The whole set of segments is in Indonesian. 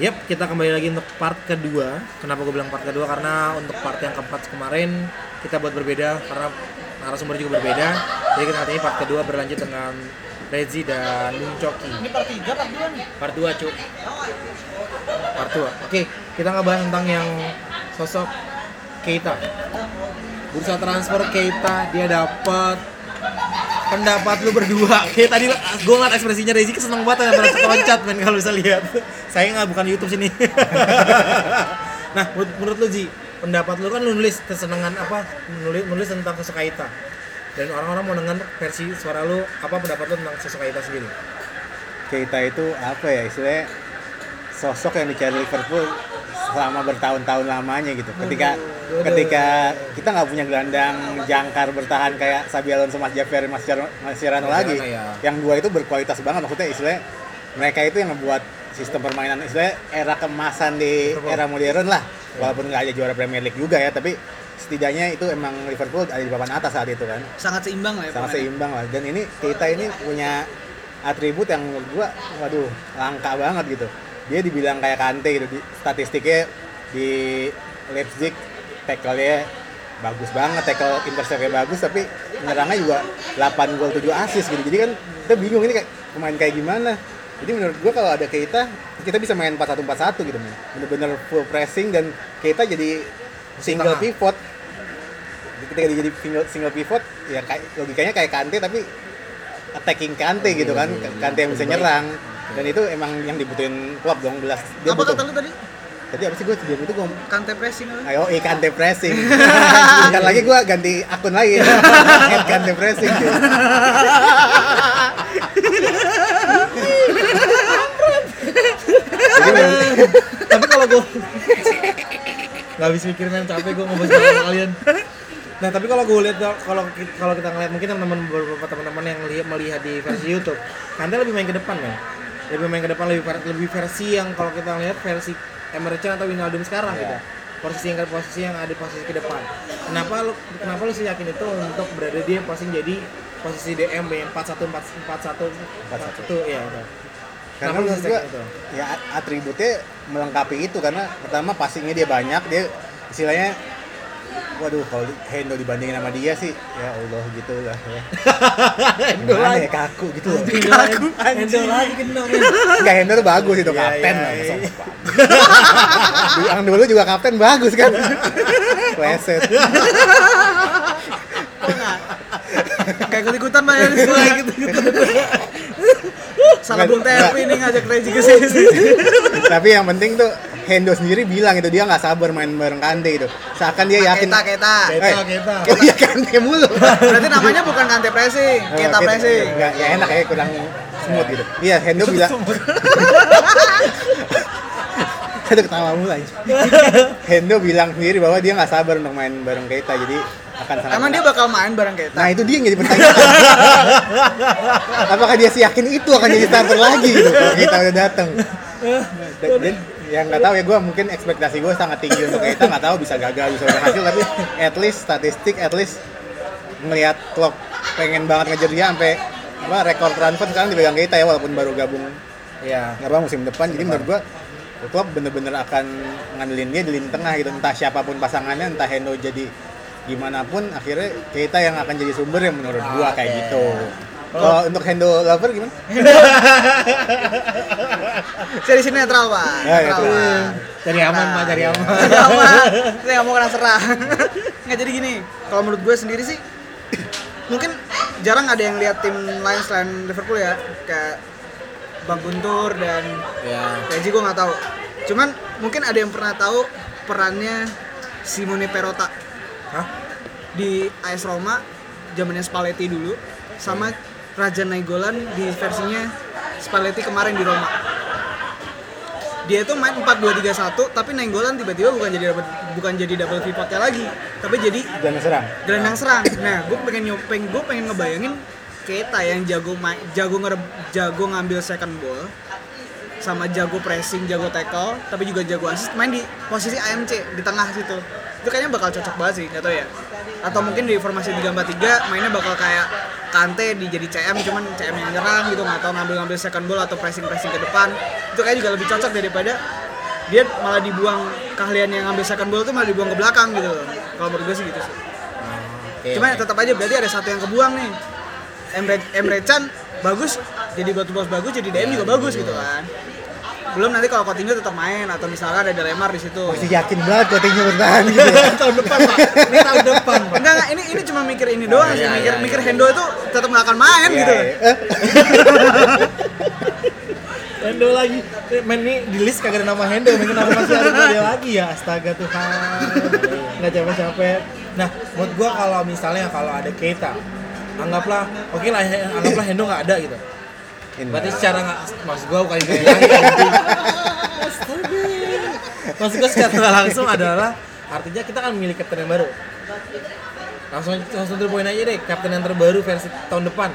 Yap, kita kembali lagi untuk part kedua. Kenapa gue bilang part kedua? Karena untuk part yang keempat kemarin kita buat berbeda karena narasumber juga berbeda. Jadi kita hari ini part kedua berlanjut dengan Rezi dan Bung Coki. Ini part 3 part 2 nih. Part 2 cu. Part 2. Oke, kita ngebahas tentang yang sosok Keita. Bursa transfer Keita dia dapat pendapat lu berdua. Kayak tadi gue ngeliat ekspresinya Rezi keseneng banget ya berasa loncat men kalau bisa lihat. Saya nggak bukan YouTube sini. Nah menurut, menurut lu Ji pendapat lu kan lu nulis kesenangan apa nulis nulis tentang sosok Keita dan orang-orang mau dengar versi suara lu apa pendapat lu tentang sosok Keita sendiri? Keita itu apa ya istilahnya sosok yang dicari Liverpool selama bertahun-tahun lamanya gitu. Ketika Aduh. Ketika kita nggak punya gelandang jangkar bertahan kayak Sabi Alonso, Mas Javier, Mas Mascherano Mascherano lagi. ya. Yang dua itu berkualitas banget maksudnya istilahnya mereka itu yang ngebuat sistem permainan istilahnya era kemasan di era modern lah. Walaupun nggak ada juara Premier League juga ya, tapi setidaknya itu emang Liverpool ada di papan atas saat itu kan Sangat seimbang lah ya. sangat pemainnya. seimbang lah dan ini kita ini punya atribut yang menurut gua waduh langka banget gitu dia dibilang kayak Kante gitu di, statistiknya di Leipzig tackle-nya bagus banget tackle intercept-nya bagus tapi menyerangnya juga 8 gol 7 assist gitu. Jadi kan kita bingung ini kayak pemain kayak gimana. Jadi menurut gua kalau ada Keita kita bisa main 4-1-4-1 gitu bener-bener full pressing dan Keita jadi single Tengah. pivot. Ketika dia jadi single, single pivot ya kayak logikanya kayak Kante tapi attacking Kante gitu kan. Kante yang bisa nyerang. Dan itu emang yang dibutuhin klub dong belas dia Apa butuh. kata lu tadi? Tadi apa sih gue sebelum itu gue Kante pressing ayo eh Kante pressing. Bentar lagi gue ganti akun lagi. At Kante pressing. Tapi kalau gue nggak habis mikir men. Capek gue ngobrol sama kalian. Nah tapi kalau gue lihat kalau kalau kita ngeliat mungkin teman-teman beberapa teman-teman yang lihat melihat di versi YouTube Kante lebih main ke depan men. Lebih main ke depan lebih lebih versi yang kalau kita lihat versi Can atau Wijnaldum sekarang gitu. Posisi yang posisi yang ada posisi ke depan. Kenapa lu kenapa lu sih yakin itu untuk berada di posisi jadi posisi DM yang 41 41 41 ya itu. karena Kenapa lu menurut bisa gua yakin itu? ya atributnya melengkapi itu karena pertama passingnya dia banyak dia istilahnya waduh kalau Hendo dibandingin sama dia sih ya Allah gitu lah ya Hendo gimana lagi. ya kaku gitu loh Kaku anjing. lagi kena men. Enggak Hendo tuh bagus itu Iya, kapten iya, lah iya. yang dulu juga kapten bagus kan Kleset Kayak ikut-ikutan lah ya di sekolah gitu. Salah Bung Nggak. Tepi nih ngajak Rezi ke sini. tapi yang penting tuh Hendo sendiri bilang itu dia nggak sabar main bareng Kante itu seakan dia yakin Kita kita. Kita, Eh, kita. oh iya Kante mulu Berarti namanya bukan Kante pressing, Oh, kita pressing. Enggak, ya enak ya kurang smooth gitu. Iya, Hendo bilang. Aduh ketawa mulu aja. Hendo bilang sendiri bahwa dia nggak sabar untuk main bareng Keita, jadi akan sangat. Emang dia bakal main bareng kita. Nah itu dia yang jadi pertanyaan. Apakah dia sih yakin itu akan jadi starter lagi gitu kalau kita udah datang? Dan, dan yang nggak tahu ya gue mungkin ekspektasi gue sangat tinggi untuk Keita nggak tahu bisa gagal bisa berhasil tapi at least statistik at least ngelihat klub pengen banget ngejar dia sampai apa rekor transfer sekarang dipegang Keita ya walaupun baru gabung Iya. nggak apa musim depan. Jadi menurut gua klub bener-bener akan ngandelin dia di lini tengah gitu. Entah siapa pun pasangannya entah Hendo jadi gimana pun akhirnya Keita yang akan jadi sumber yang menurut gua kayak gitu kalau untuk Hendo lover gimana? Saya di sini netral, Pak. Ya, Netral, itu. Pak. Cari aman, Pak, cari aman. Cari aman. Saya nggak mau kena serang. Nggak jadi gini. Kalau menurut gue sendiri sih, mungkin jarang ada yang lihat tim lain selain Liverpool ya, kayak Bang Guntur dan Ya. Kayak gue nggak tahu. Cuman mungkin ada yang pernah tahu perannya Simone Perota Hah? di AS Roma zamannya Spalletti dulu sama Raja Nainggolan di versinya Spalletti kemarin di Roma. Dia itu main 4-2-3-1 tapi Nainggolan tiba-tiba bukan jadi double, bukan jadi double pivotnya lagi, tapi jadi Dan serang. gelandang serang. Nah, gue pengen nyopeng, gue pengen ngebayangin Keita yang jago jago nge- jago ngambil second ball sama jago pressing, jago tackle, tapi juga jago assist main di posisi AMC di tengah situ. Itu kayaknya bakal cocok banget sih, nggak tahu ya. Atau mungkin di formasi 3-4-3 mainnya bakal kayak Kante di jadi CM cuman CM yang nyerang gitu nggak tahu ngambil-ngambil second ball atau pressing-pressing ke depan. Itu kayak juga lebih cocok daripada dia malah dibuang keahlian yang ngambil second ball tuh malah dibuang ke belakang gitu loh kalau menurut gue sih gitu sih Oke, cuma oke. tetap aja berarti ada satu yang kebuang nih Emre Emre Can bagus jadi batu bos bagus jadi DM juga bagus gitu kan belum nanti kalau Coutinho tetap main atau misalkan ada Lemar di situ. Masih yakin banget Coutinho bertahan gitu ya. tahun depan pak. Ini tahun depan pak. Enggak enggak ini ini cuma mikir ini doang sih iya, mikir iya, mikir iya. Hendo itu tetap nggak akan main Iya, gitu. iya. Eh, Hendo lagi. Main nih di list kagak ada nama Hendo main nama masih ada dia lagi ya? Astaga Tuhan. Nggak capek-capek. Nah menurut gua kalau misalnya kalau ada Keita anggaplah oke lah anggaplah Hendo nggak ada gitu. ini. Berarti secara nggak maksud gua bukan itu maksud gua secara langsung adalah artinya kita kan memiliki kapten yang baru. Langsung langsung to point aja deh kapten yang terbaru versi tahun depan.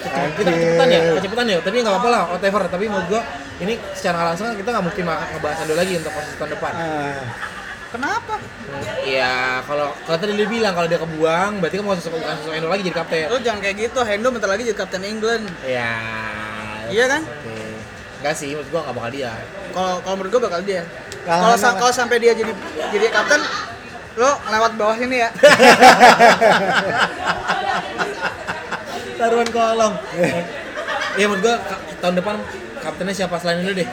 Kita ya kecepatan ya. Tapi nggak apa-apa lah whatever. Tapi menurut gua ini secara langsung kan kita nggak mungkin ngebahas Ando lagi untuk posisi tahun depan. Ah, kenapa Iya, kalau kalau tadi dia bilang kalau dia kebuang, berarti kan mau sosok bukan sosok Endo lagi jadi kapten. lo jangan kayak gitu Hendo bentar lagi jadi kapten England Iya. Iya kan? Oke. Enggak sih, menurut gua nggak bakal dia. kalau kalau menurut gue bakal dia Kalau kalau sa- mana- kalau sampai dia jadi jadi kapten lo lewat bawah sini ya Taruhan kolong. Iya, menurut gua tahun depan kaptennya siapa selain Endo deh?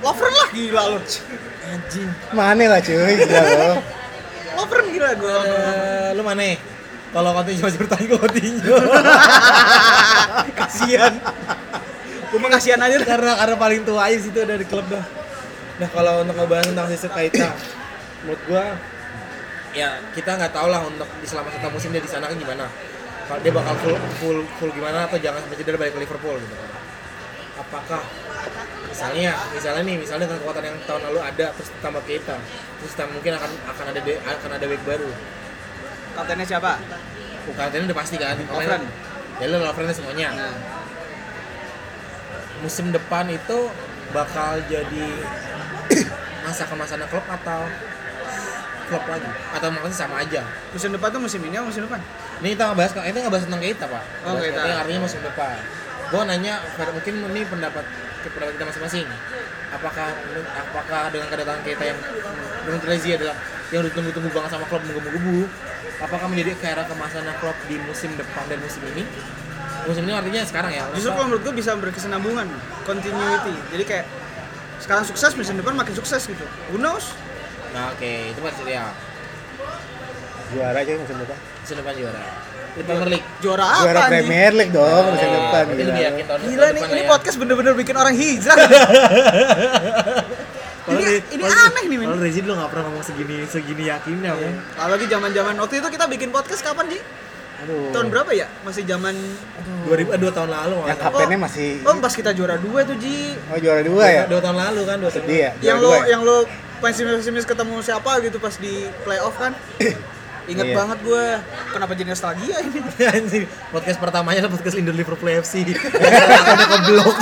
Lovren lah gila lo Anjing. Mane lah cuy, gila loh. Lovren gila gue Eh, lu mana? Kalau Coutinho masih bertahan ke Coutinho. kasihan gue mah kasihan aja dah. karena karena paling tua aja situ ada di klub dah. Nah kalau untuk ngebahas tentang sistem Kaita, menurut gua ya kita nggak tahu lah untuk di selama satu musim dia di sana kan gimana. Kalau dia bakal full full full gimana atau jangan sampai cedera balik ke Liverpool gitu. Apakah misalnya misalnya nih misalnya dengan kekuatan yang tahun lalu ada terus tambah Keita terus tam- mungkin akan akan ada akan ada back baru. Kaptennya siapa? Bukan ini udah pasti kan? Lovren. ya lu Lovren semuanya. Nah. Musim depan itu bakal jadi masa kemasannya klub atau klub lagi? Atau maksudnya sama aja? Musim depan tuh musim ini atau musim depan? Ini kita ngebahas ini ngebahas tentang Keita pak. Oh, yang artinya musim depan. Gua nanya mungkin ini pendapat pendapat kita masing-masing. Apakah apakah dengan kedatangan Keita yang menurut Rezi adalah yang udah tunggu-tunggu banget sama klub menggebu-gebu apakah menjadi ke era kemasannya klub di musim depan dan musim ini? Musim ini artinya sekarang ya? Justru kalau menurut gue bisa berkesinambungan continuity. Jadi kayak sekarang sukses musim depan makin sukses gitu. Who knows? Nah oke itu pasti ya Juara cuy musim depan. musim depan juara Premier League juara apa Juara? Premier League dong musim Oh, depan. gila lebih loh. yakin tahun gila tahun nih depan ini ya. podcast bener-bener bikin orang hijrah Kalau ini ini kalau- aneh nih men Kalau Rezi dulu nggak pernah ngomong segini segini yakinnya men. apalagi zaman zaman waktu itu kita bikin podcast kapan sih Aduh. tahun berapa ya masih zaman 2000 eh, dua tahun lalu Yang kaptennya masih oh pas kita juara dua tuh ji Oh juara dua ya? Dua tahun lalu kan, dua tahun. Sedih ya? yang lo dua ya? yang lo pesimis-pesimis ketemu siapa gitu pas di playoff kan inget Iya. banget gue kenapa jadi nostalgia ini Anjing, podcast pertamanya adalah podcast Indo Liverpool FC. Aku udah keblok.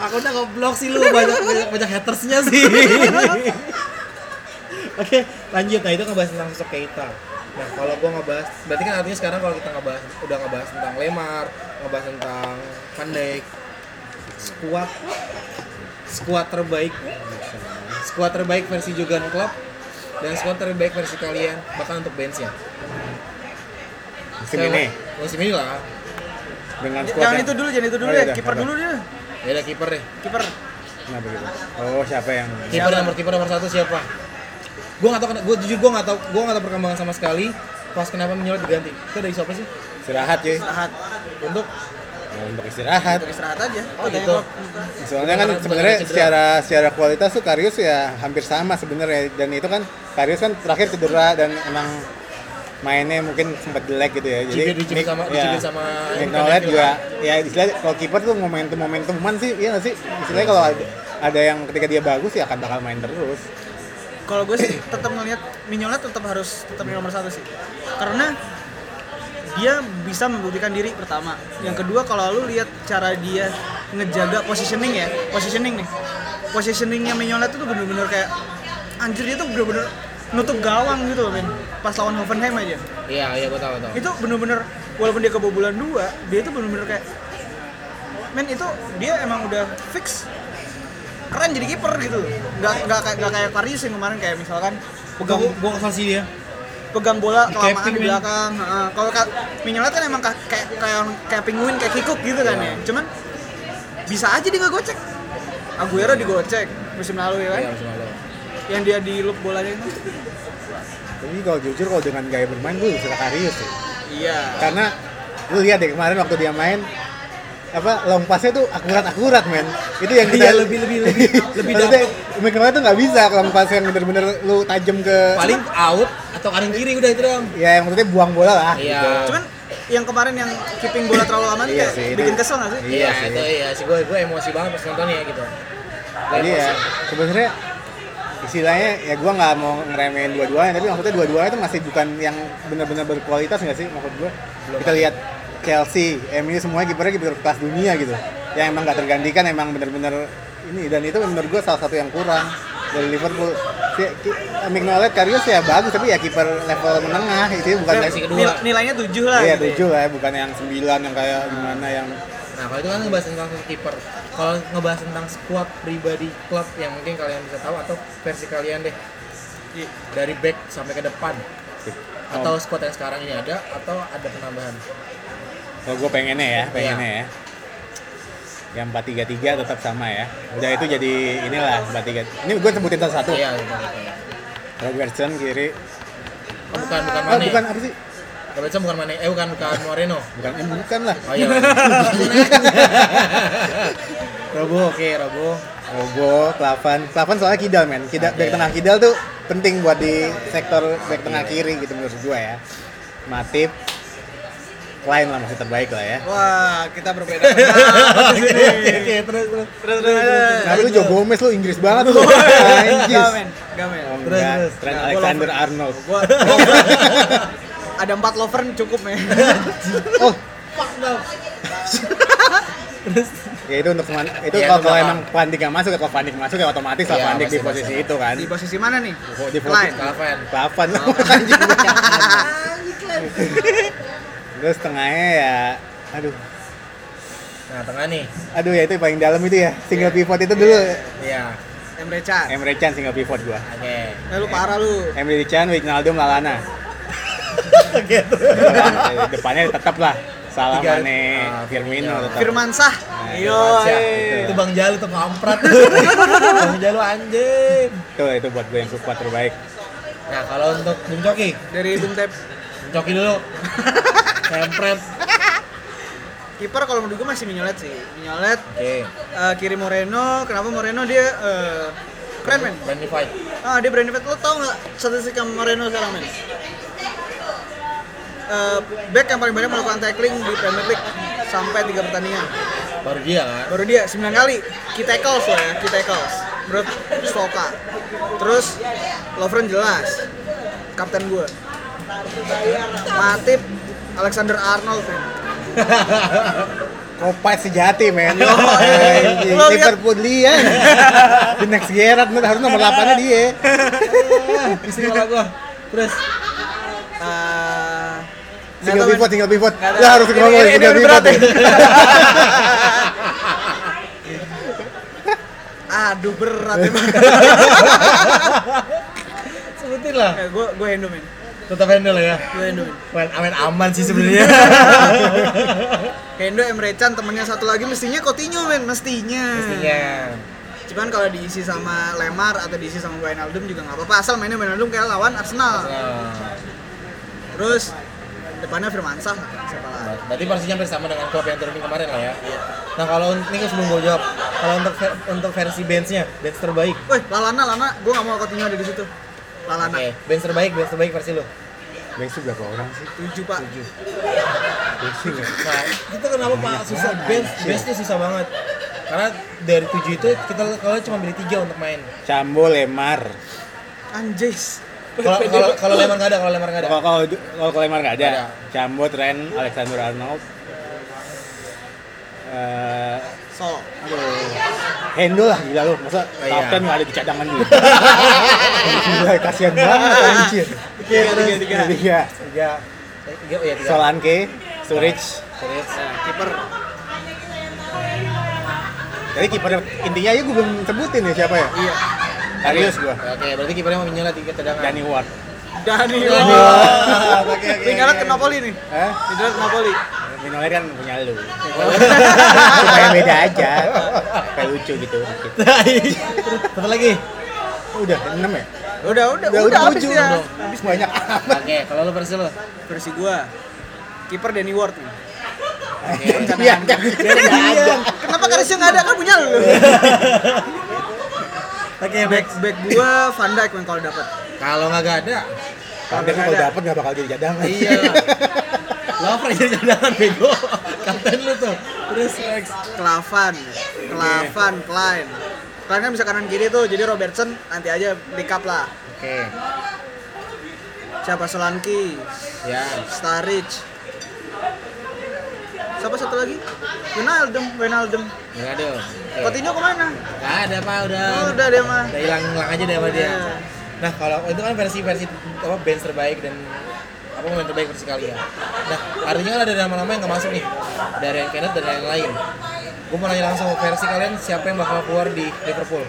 Aku udah keblok sih lu banyak banyak, banyak hatersnya sih. Oke, lanjut. Nah itu ngebahas tentang sosok Keita. Nah kalau gua ngebahas, berarti kan artinya sekarang kalau kita ngebahas, udah ngebahas tentang Lemar, ngebahas tentang Van Dijk, skuad, skuad terbaik, skuad terbaik versi Jurgen Klopp dan skuad terbaik versi kalian bahkan untuk benchnya. Musim ini Oh, Musim ini lah. dengan squad jangan yang- itu dulu jangan itu dulu Oh, ya kiper dulu deh Ya udah kiper deh. kiper Kenapa gitu? Oh siapa yang Kiper nomor kiper nomor satu siapa? Gue nggak tahu. Gue jujur gue nggak tahu. Gue nggak tahu perkembangan sama sekali. Pas kenapa menyolot diganti? Itu dari siapa sih? istirahat cuy? istirahat Untuk Ya, untuk istirahat. untuk istirahat aja Oh, gitu. Soalnya kan sebenarnya secara secara kualitas tuh Karius ya hampir sama sebenarnya dan itu kan Karius kan terakhir cedera dan emang mainnya mungkin sempat jelek gitu ya. Jadi Cibir- Nick- sama- ya, sama Nick Nolet juga ya istilahnya kalau kiper tuh momentum momentuman sih iya nggak sih? Istilahnya kalau ada, ada yang ketika dia bagus ya akan bakal main terus. kalau gue sih tetap ngelihat Mignolet tetap harus tetap di nomor satu sih karena dia bisa membuktikan diri pertama. Yang kedua kalau lu lihat cara dia ngejaga positioning ya positioning nih. Positioningnya Mignolet itu tuh bener-bener kayak anjir dia tuh bener-bener nutup gawang gitu loh men. Pas lawan Hoffenheim aja. Iya, iya gue tahu tahu. itu bener-bener walaupun dia kebobolan dua dia itu bener-bener kayak men itu dia emang udah fix. Keren jadi kiper gitu. Nggak nggak kayak nggak kayak Karius yang kemarin kayak misalkan pegang Gua gua kesal sih dia. Pegang bola Di kelamaan capping, di men. belakang Heeh. kalau Ka- Mignolet kan emang ka- kayak kayak kayak penguin kayak kikuk gitu kan ya cuman bisa aja dia nggak gocek Aguero digocek musim lalu ya kan Iya, musim lalu. yang dia di loop bolanya itu Tapi kalau jujur kalau dengan gaya bermain gue suka Karius sih. iya Karena lu lihat deh kemarin waktu dia main apa long passnya tuh akurat akurat men itu yang kita Iya, lebih lebih lebih lebih dapat. kemarin tuh nggak bisa long pass yang bener-bener lu tajam ke Paling out atau kanan kiri udah itu doang. ya yang maksudnya buang bola lah Iya. gitu. cuman yang kemarin yang keeping bola terlalu aman Iya kayak sih, itu- bikin kesel nggak sih Iya Iya, sih. itu iya sih gue gue emosi banget pas nontonnya gitu. Gua jadi ya sebenarnya istilahnya ya gua nggak mau ngeremehin dua-duanya tapi maksudnya dua-duanya itu masih bukan yang benar-benar berkualitas nggak sih maksud gua kita lihat Chelsea, MU semuanya kipernya kiper kelas dunia gitu yang emang nggak tergantikan emang benar-benar ini dan itu menurut gua salah satu yang kurang dari Liverpool si, ki, Mignolet Karius ya bagus tapi ya kiper level menengah itu bukan Versi kedua. Nil- nilainya tujuh lah iya gitu ya. tujuh lah ya, bukan yang sembilan yang kayak gimana yang Nah, kalau itu kan ngebahas tentang kiper. Kalau ngebahas tentang squad pribadi klub yang mungkin kalian bisa tahu atau versi kalian deh. Dari back sampai ke depan. Atau squad yang sekarang ini ada atau ada penambahan? Kalau gue pengennya ya, pengennya ya. Yang 433 tetap sama ya. Udah itu jadi inilah 43. Ini gue sebutin satu-satu. Iya, gitu. gitu. Robertson kiri. Oh, bukan bukan Oh, Mane. bukan apa sih? Robertson bukan Mane. Eh bukan bukan Moreno. Bukan eh, bukan lah. Oh iya. Robo, oke, Robo. Robo, Klavan. Klavan soalnya kidal men. Kidal, back Oke. tengah kidal tuh penting buat di sektor back tengah kiri gitu menurut gue ya. Matip. Klein lah masih terbaik lah ya. wah kita berbeda pendapat di sini. Oke, terus terus. terus terus terus. Nah lu Joe Gomez lu Inggris banget lu. Gamen, gamen. Oh, Terus, enggak. terus. Trent Nah, Alexander lover. Arnold. Gua ada empat lover cukup ya. Oh, Fuck no. ya itu untuk itu Iya, kalau kalau emang Dijk nggak masuk ya kalau Van Dijk masuk ya otomatis lah Iya, Van Dijk di posisi itu kan Di posisi mana nih? di posisi Klavan. Klavan terus tengahnya ya aduh Nah, tengah nih. aduh ya itu yang paling dalam itu ya single pivot itu dulu Iya. Emre Can. Emre Can single pivot gua Oke. Eh lu parah lu. Emre Can Wijnaldum Lalana Oke, terus. depannya tetap lah Salah. Mane Ah, Firmino Firmino. tetap Firman Sah. Yo. Baca. eh. Itu Bang Jalu tuh kampret. Bang Jalu anjing. itu itu buat gue yang support terbaik Nah, kalau untuk Bung Coki, Dari Bung Tep. Bung Coki dulu. Kampret. Kiper kalau menurut gue masih Mignolet sih. Mignolet Oke. eh, kiri Moreno. Kenapa Moreno dia eh, keren men? Fight. Ah dia banget. Lo tau nggak statistik Moreno sekarang men? Eh, back yang paling banyak melakukan tackling di Premier League sampai tiga pertandingan. Baru dia kan. Baru dia 9 kali key tackles loh ya, key tackles. Menurut Stoka. Terus Lovren jelas kapten gue. Matip Alexander Arnold men. Kopat sejati men Yo, eh. Anjing, Lo liat- Liverpool dia The next Gerrard harus nomor 8 nya dia Istri malah gua. Terus Eh, nggak Single pivot, single pivot. Lah harus ngomong single pivot berat ya. Aduh berat emang. sebutin lah. Eh, gue gue Hendo men. Tetap handle ya. Gue aman aman sih sebenarnya. Hendo Emre Can temennya satu lagi mestinya Coutinho men mestinya. Pastinya. Cuman kalau diisi sama Lemar atau diisi sama Wijnaldum juga nggak apa-apa asal mainnya Wijnaldum kayak lawan Arsenal. Nah, Terus depannya Firmansyah siapa lagi? berarti porsinya hampir sama dengan klub yang turunin kemarin lah ya. Nah kalau ini kan sebelum gue jawab, kalau untuk ver- untuk versi benchnya, bench terbaik. Woi, Lalana, Lana, gue nggak mau Coutinho ada di situ. Lalana, Oke, bench terbaik, bench terbaik versi lu. Besok berapa orang sih? tujuh pak. Besok ya? Nah, itu kenapa Pak susah bench, bench tuh susah banget. Karena dari tujuh itu kita kalau cuma pilih tiga untuk main. Cambo, Lemar Anjis. Kalau lemar nggak ada, kalau lemar nggak ada. Kalau kalau Lemar nggak ada, Cambo, Trent, Alexander Arnold Eh, So, aduh, Hendo lah gila lu, masa Oh, iya. kapten nggak ada di cadangan dulu. gila, kasihan banget anjir. tiga, tiga, tiga. Tiga, Tiga, eh, tiga, oh ya tiga. Solanke, Sulit. Nah, kiper. Jadi kiper intinya ya gue belum sebutin nih siapa ya. Iya. Serius gua. Oke, berarti kipernya mau menyelat tiga tendangan. Danny Ward. Dani Dani Ward. Oke, oke, Tinggalnya oke. ke Napoli nih. Hah? Tinggalnya ke Napoli. Minolet kan punya lu. Supaya beda aja. Kayak lucu gitu. Satu lagi. Udah 6 ya? Udah, udah, udah, habis tujuh ya. Habis banyak amat. Oke, kalau lu versi lu. Versi gua. Kiper Danny Ward nih. Iya, kan. Dia nggak ada. Kenapa Karisnya nggak ada kan punya lu? Oke, back back. back gua Van Dijk men kalau dapat. Kalau nggak ada, Tapi kan kalau dapet nggak bakal jadi cadangan. iya. Lover jadi cadangan bego. Kapten lu tuh. Terus Rex. Klavan, Klavan, Klein. Klein kan bisa kanan kiri tuh, jadi Robertson nanti aja backup lah. Oke. Siapa Solanki, Ya. Sturridge. Siapa satu lagi? Wijnaldum, Wijnaldum. Ada. Oke. Coutinho ke mana? Nggak ada, Pak, udah. Oh, udah dia mah. Udah hilang-hilang aja deh sama dia. Iya. Nah, kalau itu kan versi-versi apa bench terbaik dan apa pemain terbaik versi kalian. Nah, artinya kan ada nama-nama yang nggak masuk nih dari yang Kenneth dan yang lain. Gue mau nanya langsung versi kalian siapa yang bakal keluar di Liverpool?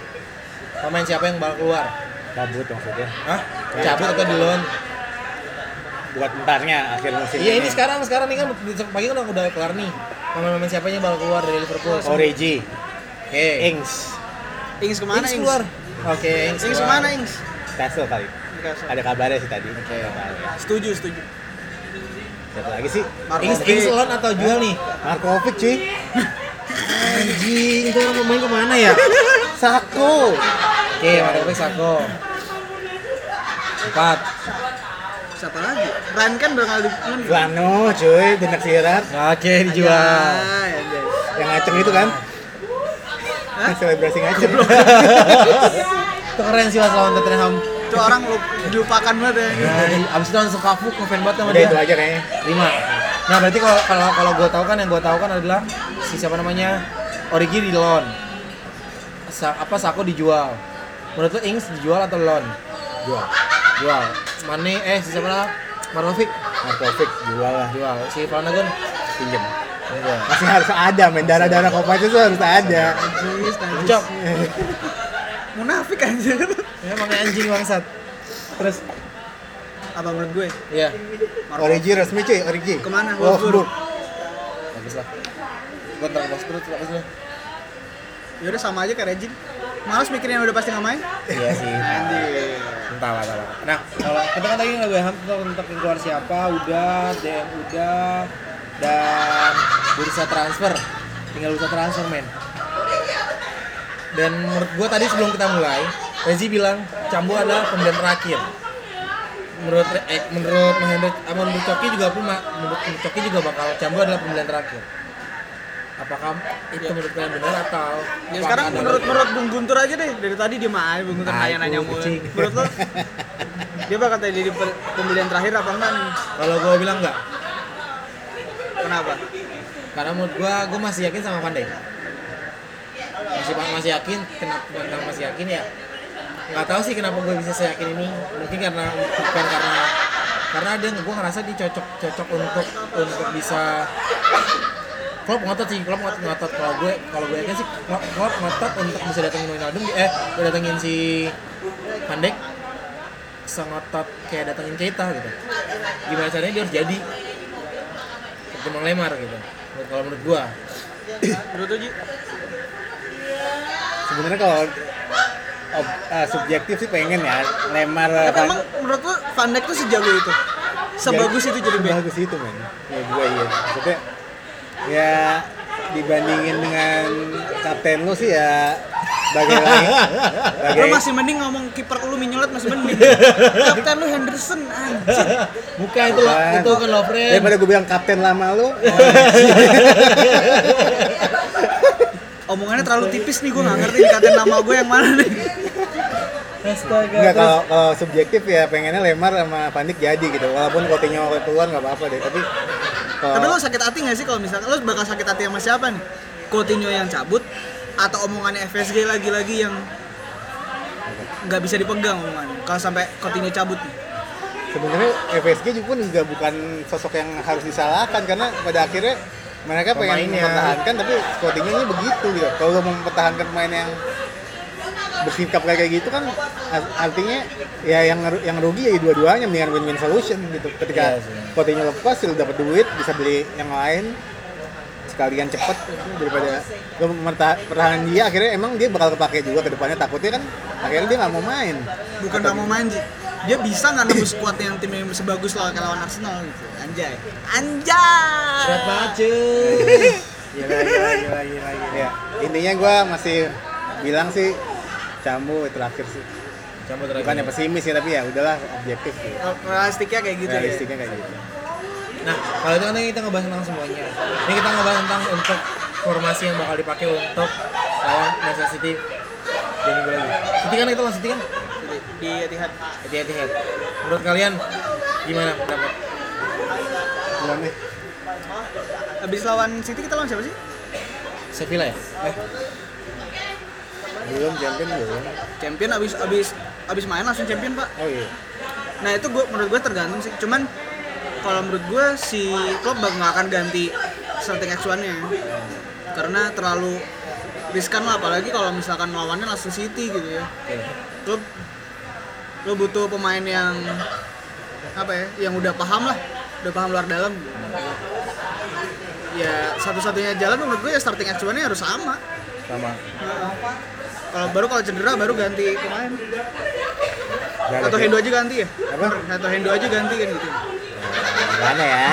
Pemain siapa yang bakal keluar? Cabut maksudnya. Hah? Cabut atau di loan? Buat entarnya akhir musim. Iya ini sekarang sekarang nih kan besok pagi kan udah, udah kelar nih. Pemain-pemain siapa yang bakal keluar dari Liverpool? Origi, Oke. Ings, Ings ke mana Ings Ings? keluar. Oke, Ings, Ings keluar. ke mana Ings? Castle kali. Ada kabarnya sih tadi. Oke. Setuju, setuju. Siapa lagi sih? Ings, Ings loan atau jual nih? Markovic cuy. Anjing, itu orang pemain ke mana ya? Sako. Oke, Markovic Sako. Empat. Siapa lagi? Ryan kan bakal di Vlano cuy, Denak Sirat. Oke, dijual. Ya, ya, ya. Yang ngaceng itu kan? Hah? Selebrasi ngaceng. Keren sih pas lawan Tottenham. Itu orang lu- dilupakan banget ya. Nah, abis itu langsung kafuk ngefan banget sama Udah dia. itu aja kayaknya. Lima. Nah, berarti kalau kalau kalau gue tahu kan yang gue tahu kan adalah si siapa namanya Origi di loan. Sa apa Sako dijual. Menurut lu Ings dijual atau loan? Jual. Jual. Mane eh si siapa namanya? Markovic Markovic jual lah. jual. Si Flanagan enggak. Masih harus ada, men darah-darah Kovacic itu harus ada. Cok. Munafik anjir. Ya pakai anjing bangsat. Terus Apa menurut gue? Iya. Origi resmi cuy, Origi. Ke mana? Wolfsburg. bagus lah. Gue ntar terus bagus lah. Ya udah sama aja kayak Regin. Males mikirin yang udah pasti nggak main. Iya sih. Anjir. Entah lah, entah lah. Nah, kalau kita kan tadi nggak gue tentang keluar siapa, udah, DM udah, dan bursa transfer. Tinggal bursa transfer, men. Dan menurut gue tadi sebelum kita mulai, Rezi bilang Cambu adalah pembelian terakhir. Menurut eh, menurut Mahendra, eh, menurut Coki juga pun menurut Coki juga bakal Cambu adalah pembelian terakhir. Apakah itu menurut kalian benar atau Ya sekarang menurut menurut Bung Guntur aja deh dari tadi dia mah Bung Guntur nanya-nanya itu mulu. Menurut lo dia bakal jadi pe- pembelian terakhir apa enggak nih? kalau gue bilang enggak, Kenapa? karena menurut gua gua masih yakin sama Pandai masih masih yakin kenapa kenapa masih yakin ya. Nggak tahu sih kenapa gue bisa seyakin ini. Mungkin karena bukan karena karena dia gue ngerasa dia cocok cocok untuk untuk bisa Klopp ngotot sih, Klopp ngotot, ngotot. kalau gue kalau gue yakin sih Klopp, Klopp ngotot untuk bisa datengin Wijnaldum eh datengin si Van Dijk. Sengotot kayak datengin Keita gitu. Gimana caranya dia harus jadi ketimbang Lemar gitu kalau menurut gua Menurut Ji? Sebenarnya kalau ob- eh, subjektif sih pengen ya Lemar Tapi apa- emang menurut lo Van Dijk tuh sejago itu? Sebagus itu jadi back? Sebagus itu men. Ya gue iya. Maksudnya ya dibandingin dengan kapten lu sih ya bagai lagi. Lo masih mending ngomong kiper lu minyolet masih mending. Kapten lu Henderson anjir. bukan itu lo itu kan lo friend Daripada gue bilang kapten lama lu, Omongannya terlalu tipis nih gue nggak ngerti dikatain nama gue yang mana nih. astaga enggak kalau kalau subjektif ya pengennya Lemar sama Pandik jadi gitu. Walaupun Coutinho keluar nggak apa-apa deh, tapi kalau Tapi lo sakit hati gak sih kalau misalkan lo bakal sakit hati sama siapa nih? Coutinho yang cabut atau omongannya FSG lagi-lagi yang nggak bisa dipegang omongannya kalau sampai Coutinho cabut nih. sebenarnya FSG pun juga bukan sosok yang harus disalahkan karena pada akhirnya mereka pengen Pemainnya. mempertahankan tapi scoutingnya ini begitu gitu kalau lo mau mempertahankan pemain yang bersikap kayak gitu kan ar- artinya ya yang yang rugi ya dua-duanya mendingan win-win solution gitu ketika sih. Coutinho lepas lo dapat duit bisa beli yang lain sekalian cepet daripada lo mempertahankan dia akhirnya emang dia bakal kepake juga ke depannya takutnya kan akhirnya dia nggak mau main bukan nggak mau main Ji. Dia bisa nggak nembus squad yang tim yang sebagus lawan lawan Arsenal gitu anjay anjay Berat banget cuy. Gila, gila, gila, gila, gila. ya intinya gua masih bilang sih Cambu terakhir sih Campur terakhir. bukannya pesimis ya tapi ya udahlah objektif sih realistiknya kayak gitu ya realistiknya kayak gitu Nah, kalau itu kan kita ngebahas tentang semuanya. Ini kita ngebahas tentang untuk formasi yang bakal dipakai untuk lawan Manchester City. Jadi gue lagi. City kan itu lawan City kan? Di, di Etihad Hati-hati head. Menurut kalian gimana pendapat? Belum nih habis lawan City kita lawan siapa sih? Sevilla ya? Eh, belum champion belum. Champion abis abis abis main langsung champion pak. Oh iya. Nah itu gua menurut gue tergantung sih. Cuman kalau menurut gue si Klopp bak- nggak akan ganti starting X1 nya karena terlalu riskan lah apalagi kalau misalkan lawannya langsung City gitu ya. Oke. Lo butuh pemain yang apa ya yang udah paham lah udah paham luar dalam. Ya satu-satunya jalan menurut gue ya starting X1 nya harus sama. Sama. kalau baru kalau cedera baru ganti pemain. Gak atau ada- Hendo aja ganti ya? Apa? Atau Hendo aja ganti kan gitu. Gimana ya?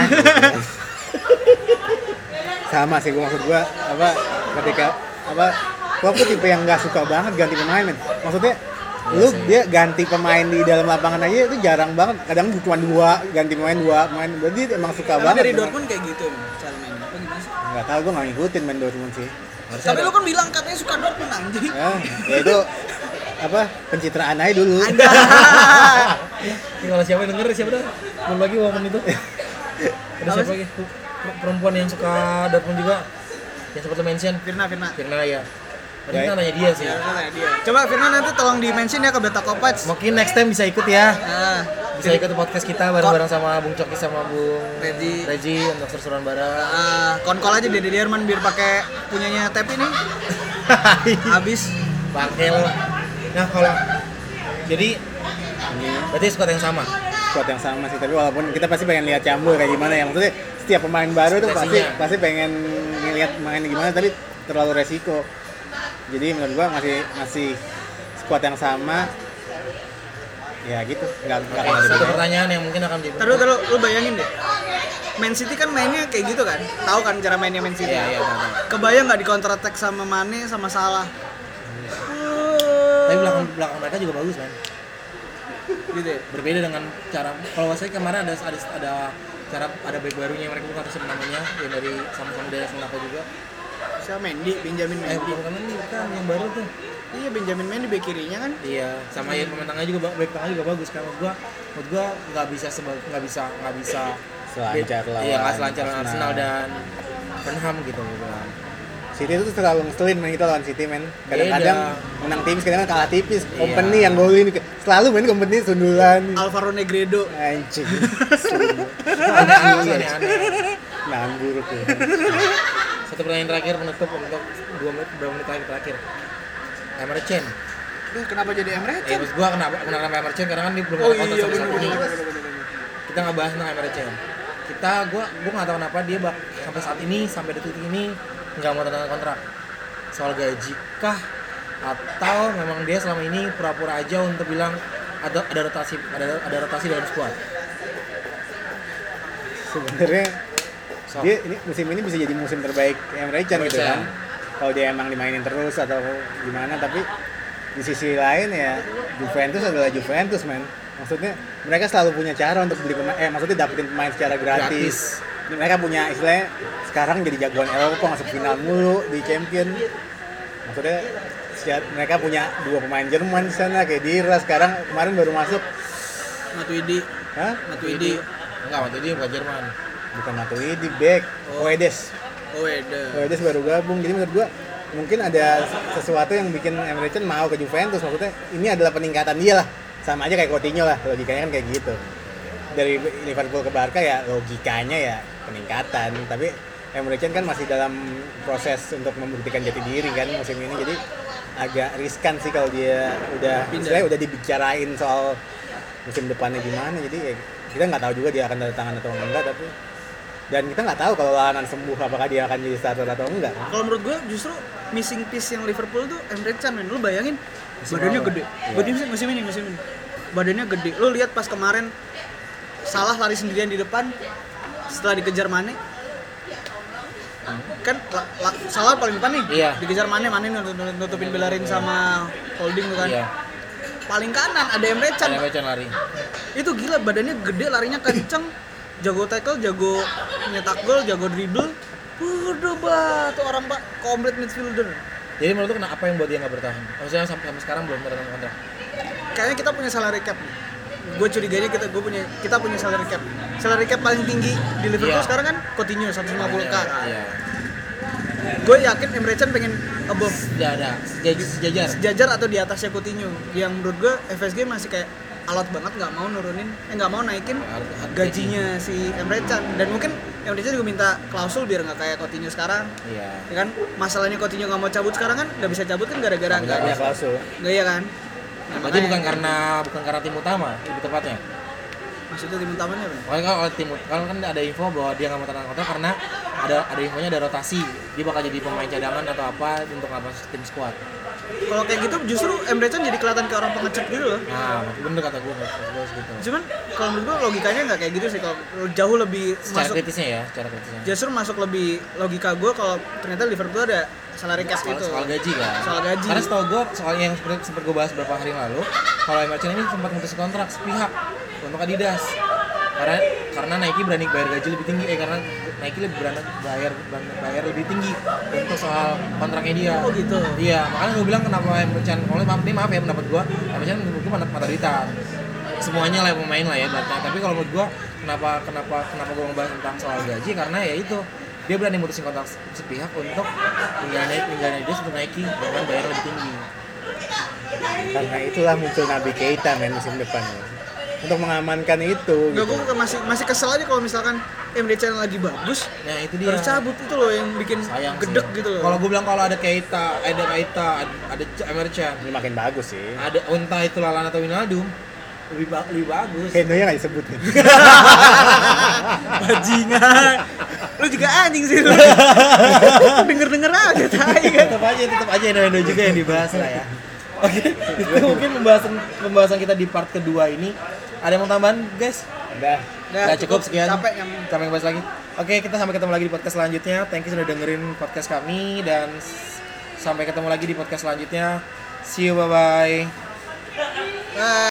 Sama sih gua maksud gua apa ketika apa tuh tipe yang nggak suka banget ganti pemain men. Maksudnya lu dia ganti pemain di dalam lapangan aja itu jarang banget kadang cuma dua ganti pemain dua pemain berarti emang suka Tapi banget dari. Dortmund kayak gitu cara mainnya apa gimana sih nggak tahu gua nggak ngikutin main Dortmund sih Harusnya tapi ada. lu kan bilang katanya suka Dortmund anjing ya, ya itu apa pencitraan aja dulu kalau siapa yang denger siapa dah? Belum lagi ngomong itu. Ada siapa lagi? Per- Perempuan yang suka Dortmund juga yang sempat lo mention Firna Firna Firna ya. Ya. kita nanya dia sih. Ya, dia. Coba Firna nanti tolong di mention ya ke Beta Kopats. Mungkin next time bisa ikut ya. Nah, Bisa ikut podcast kita bareng-bareng sama Bung Coki sama Bung Regi. Regi untuk seru-seruan bareng. ah, konkol aja Dede Derman biar pakai punyanya Tep ini. Habis. Bangke lo. Nah kalau jadi berarti squad yang sama. squad yang sama sih tapi walaupun kita pasti pengen lihat Cambul kayak gimana ya maksudnya setiap pemain baru tuh pasti pasti pengen ngeliat main gimana tapi terlalu resiko jadi menurut gua masih masih squad yang sama ya gitu nggak nggak ada satu bedanya. pertanyaan yang mungkin akan jadi. Taruh taruh lu bayangin deh. Man City kan mainnya kayak gitu kan? Tahu kan cara mainnya Man City? Iya iya tahu. Kebayang nggak di counter attack sama Mane sama Salah? Tapi belakang belakang mereka juga bagus kan. gitu ya. Berbeda dengan cara kalau saya kemarin ada ada ada cara ada back barunya yang mereka bukan namanya yang dari sama-sama dari Singapura juga. Siapa Mendy, Benjamin Eh Mendy. bukan ini bukan yang baru tuh. Iya Benjamin Mendy bek kirinya kan? Iya, sama yang pemain tengahnya juga back tengahnya juga bagus kan. Gua menurut gua nggak bisa nggak bisa nggak bisa Selancar lawan Iya, nggak selancar lawan Arsenal. Arsenal dan Tottenham gitu gua bilang. City itu selalu ngeselin main kita lawan City men kadang-kadang menang tipis kadang kalah tipis Iya. company yang golin selalu main company sundulan Alvaro Negredo. anjing Aneh-aneh, aneh-aneh. nganggur tuh Satu pertanyaan terakhir menutup untuk dua menit berapa menit terakhir terakhir. Emre Can. Duh, kenapa jadi Emre Eh, maksud gua kenapa kenapa Emre Can karena kan dia belum Oh ada kontrak iya saat ini. Kita nggak bahas tentang Emre Can. Kita gua gua nggak tahu kenapa dia bak, sampai saat ini sampai detik ini nggak mau tanda kontrak. Soal gaji kah atau memang dia selama ini pura-pura aja untuk bilang ada ada rotasi ada ada rotasi dalam squad. sebenarnya So, dia ini musim ini bisa jadi musim terbaik Emre Can gitu kan. Kalau dia emang dimainin terus atau gimana tapi di sisi lain ya Juventus adalah Juventus men. Maksudnya mereka selalu punya cara untuk beli pemain eh maksudnya dapetin pemain secara gratis, mereka punya istilahnya sekarang jadi jagoan Eropa masuk final mulu di champion. Maksudnya mereka punya dua pemain Jerman di sana kayak Dira. Sekarang kemarin baru masuk. Matuidi, Hah? Matuidi. enggak waktu itu bukan Jerman. Bukan Matuidi back. Oh. Oedes. Oh, Eda. Oedes baru gabung. Jadi menurut gua mungkin ada sesuatu yang bikin Emre Can mau ke Juventus. Maksudnya ini adalah peningkatan dia lah. Sama aja kayak Coutinho lah. Logikanya kan kayak gitu. Dari Liverpool ke Barca ya logikanya ya peningkatan. Tapi Emre Can kan masih dalam proses untuk membuktikan jati diri kan musim ini. Jadi agak riskan sih kalau dia udah istilahnya udah dibicarain soal musim depannya gimana. Jadi ya kita nggak tahu juga dia akan tanda tangan atau enggak tapi dan kita nggak tahu kalau Lallana sembuh apakah dia akan jadi starter atau enggak Kalau menurut gue justru missing piece yang Liverpool tuh Emre Can men. Lu bayangin Musim badannya gede. Iya. Badannya musim ini musim ini. Badannya gede. Lu lihat pas kemarin salah lari sendirian di depan setelah dikejar Mane. Kan la- la- salah paling depan nih. Iya. Dikejar Mane, Mane nut- nut- nutupin Bellerin sama Holding kan. Iya. Paling kanan ada Emre Can. Ada Can lari. Itu gila badannya gede, larinya kenceng, jago tackle, jago nyetak gol, jago dribble. Waduh, bah, tuh orang pak komplit midfielder. Jadi menurut lu kenapa apa yang buat dia nggak bertahan? Maksudnya sampai, sampai sekarang belum tanda kontrak. Kayaknya kita punya salary cap. Gue curiganya kita gue punya kita punya salary cap. Salary cap paling tinggi di Liverpool Iya. sekarang kan Coutinho 150k. Iya. Gue yakin Emre Can pengen above Tidak ada sejajar. sejajar atau di atasnya Coutinho. Yang menurut gue FSG masih kayak alat banget nggak mau nurunin eh nggak mau naikin gajinya si Emre Can. Dan mungkin Emre Can juga minta klausul biar nggak kayak Coutinho sekarang. Iya. ya kan? Masalahnya Coutinho nggak mau cabut sekarang kan nggak bisa cabut kan gara-gara Nggak punya klausul. nggak ya kan? Nah, Berarti bukan karena bukan karena tim utama lebih tepatnya. maksudnya tim utamanya apa? Pokoknya kalau tim kalau kan ada info bahwa dia nggak mau tanda tangan kontrak karena ada ada infonya ada rotasi. Dia bakal jadi pemain cadangan atau apa untuk apa tim squad. Kalau kayak gitu justru Emre Can jadi kelihatan kayak orang pengecut gitu loh. Nah, bener kata gue, gue gitu. Cuman kalau menurut gua logikanya nggak kayak gitu sih. Kalau jauh lebih Secara masuk kritisnya ya, secara kritisnya. justru masuk lebih logika gua kalau ternyata Liverpool ada salary cap soal, itu. soal gaji kan Soal gaji. karena setahu gue soal yang seperti sempat gue bahas beberapa hari lalu kalau Emre Can ini sempat memutus kontrak sepihak untuk Adidas karena karena Nike berani bayar gaji lebih tinggi eh karena Nike lebih berani bayar bayar lebih tinggi untuk soal kontraknya dia. Oh, gitu. iya makanya gue bilang kenapa Emre Can kalau maaf nih maaf ya pendapat gue Emre Can menurut gue duitan. Semuanya lah yang pemain lah ya berarti tapi kalau menurut gue kenapa kenapa kenapa gue ngebahas tentang soal gaji? Karena ya itu dia berani mutusin kontrak sepihak untuk ninggalin ninggalin dia untuk Nike dengan bayar lebih tinggi. Karena itulah muncul Nabi Keita men musim depan untuk mengamankan itu Nggak, gitu. gua masih masih kesel aja kalau misalkan Can lagi bagus, nah itu dia terus cabut itu loh yang bikin sayang gedek sih. gitu loh. kalau gue bilang kalau ada Keita ada Keita ada, ada ini makin bagus sih ada entah itu Lalana atau Winaldum lebih ba lebih bagus Hendo nya nggak disebut nih bajingan. lu juga anjing sih lu. Denger-denger aja tai kan. tetap aja tetap aja Indo juga yang dibahas lah ya oke itu mungkin pembahasan pembahasan kita di part kedua ini ada yang mau tambahan guys udah Udah, Udah cukup sekian. Capek yang Sampai bahas lagi. Oke, kita sampai ketemu lagi di podcast selanjutnya. Thank you sudah dengerin podcast kami dan sampai ketemu lagi di podcast selanjutnya. See you bye bye. Ah.